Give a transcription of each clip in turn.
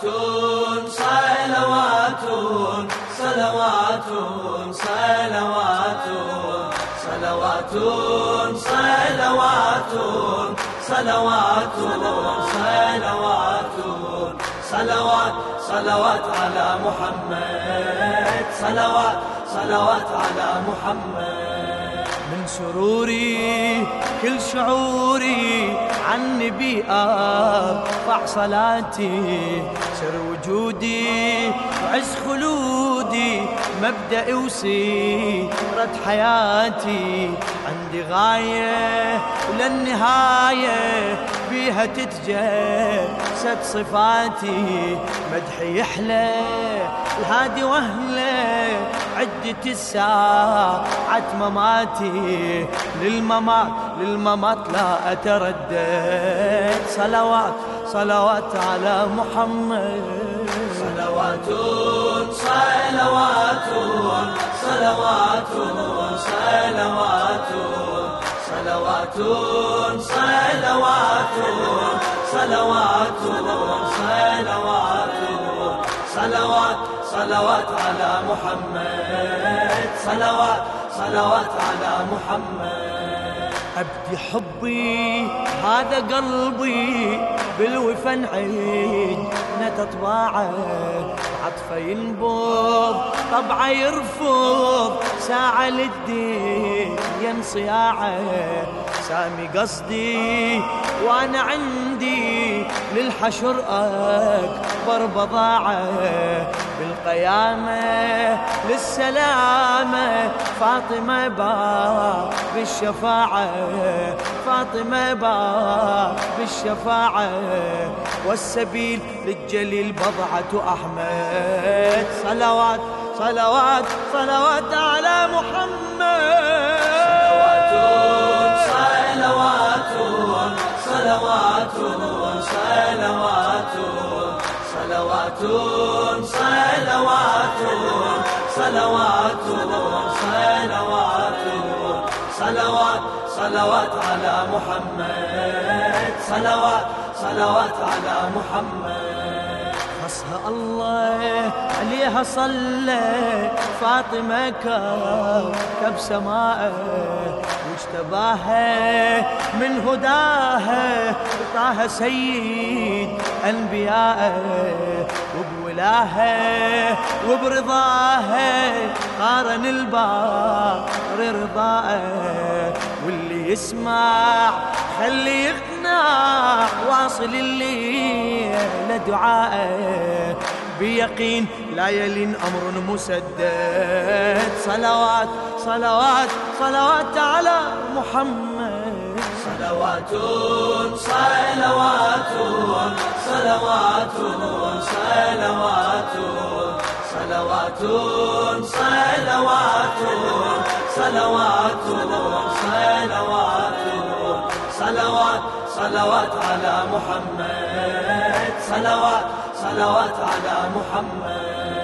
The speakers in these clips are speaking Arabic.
صلوات صلوات صلوات صلوات صلوات صلوات صلوات صلوات صلوات صلوات على محمد صلوات صلوات على محمد. سروري كل شعوري عن نبي ارفع صلاتي سر وجودي وعز خلودي مبدأ وسيرة حياتي. عندي غاية وللنهاية بيها تتجسد صفاتي. مدحي يحلى الهادي وهله عدة الساعات مماتي. للممات للممات لا أتردد. صلوات صلوات على محمد. صلوات صلوات صلوات صلوات صلوات صلوات صلوات صلوات صلوات. صلوات على محمد. صلوات صلوات على محمد. أبدي حبي هذا قلبي بالوفا نعيد نتطباعه عطفه ينبض طبعه يرفض. ساعة للدين ينصياعه سامي قصدي وأنا عندي للحشر أكبر بضاعة. بالقيامه للسلامة. فاطمة باب بالشفاعة فاطمة باب بالشفاعة. والسبيل للجليل بضعة أحمد. صلوات صلوات صلوات على محمد. صلوات صلوات صلوات صلوات. صلوات على محمد. صلوات صلوات على محمد. خصها الله عليها صلى فاطمة كوكب سماء. واجتباها من هداها. طه سيد أنبياء وبولاها وبرضاها قارن البار رضاء واللي يسمع خلي يقنع واصل اللي لدعائه بيقين لا يلين أمر مسدد. صلوات صلوات صلوات على محمد. صلوات صلوات صلوات صلوات صلوات صلوات صلوات صلوات صلوات صلوات على محمد صلوات صلوات على محمد.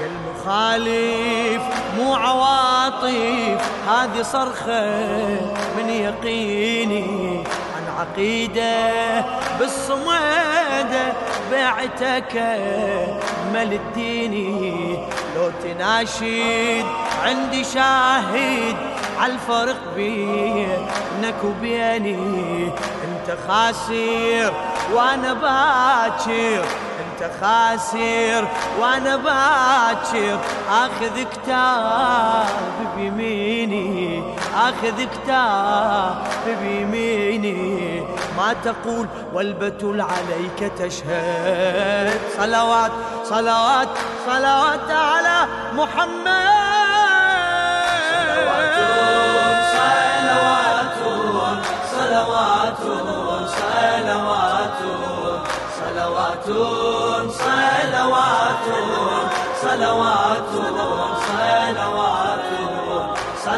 يا المخالف مو عواطف. هذه صرخة من يقيني عن عقيدة بالصمادة بعتك مل الديني لو تناشد عندي شاهد عالفرق بينك وبيني. انت خاسر وأنا باكر. انت خاسر وأنا باكر اخذ كتاب بيميني اخذ كتاب بيميني ما تقول والبتول عليك تشهد صلوات صلوات صلوات على محمد صلوات صلوات صلوات صلوات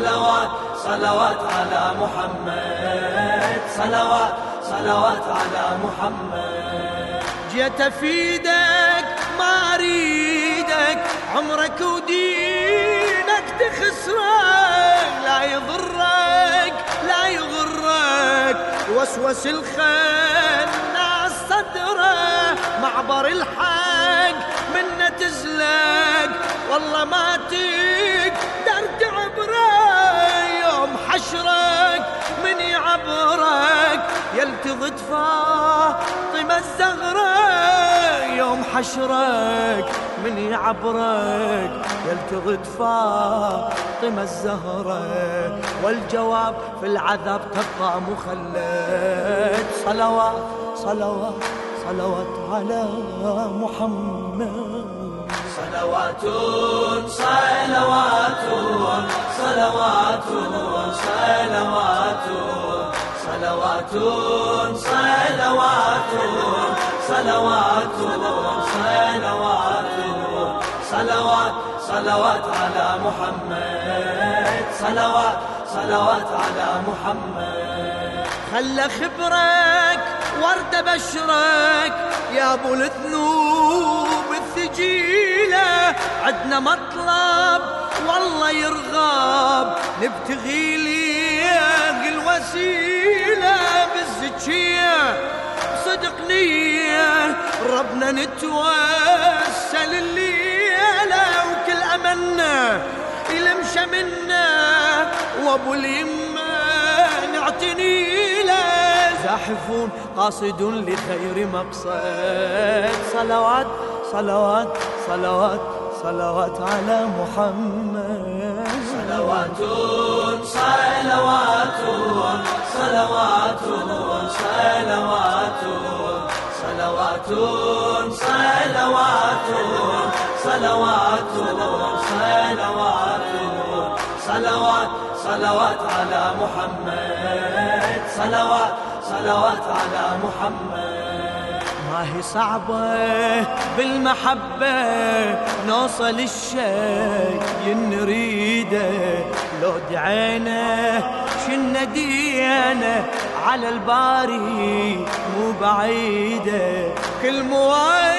صلوات صلوات على محمد. صلوات صلوات على محمد. جيت أفيدك ما أريدك عمرك ودينك تخسرك. لا يضرك لا يغرك. وسوس الخناس صدره. معبر الحال والله ما تقدر عشرك من يعبرك يلتغط فاطمة الزهرة والجواب في العذاب تبقى مخلد. صلوات صلوات صلوات على محمد. صلوات صلوات صلوات صلوات صلوات صلوات صلوات. صلوات على محمد. صلوات صلوات على محمد. خلى خبرك ورد بشرك. يا أبو الذنوب الثجيلة. عدنا مطلب والله يرغب. نبتغي لي الوسيله بالزكيه صدق نية ربنا نتوسل الليلة منا وابو اليمه نعتني له زاحفون قاصدون لخير مقصد. صلوات صلوات صلوات صلوات على محمد. صلوات صلوات صلوات صلوات صلوات صلوات صلوات صلوات صلوات على محمد. صلوات صلوات على محمد. ما هي صعبة بالمحبة نوصل الشيء نريده. لو دعينا شن دينا على الباري مو بعيدة. كل موالي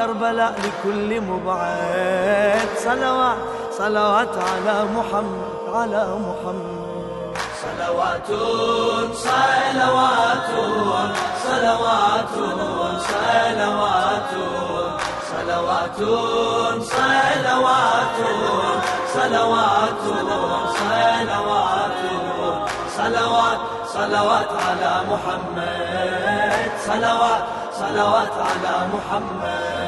كربلاء لكل مبعد صلوات صلوات على محمد على محمد. صلوات صلوات صلوات صلوات صلوات صلوات صلوات صلوات صلوات صلوات على محمد. صلوات صلوات على محمد.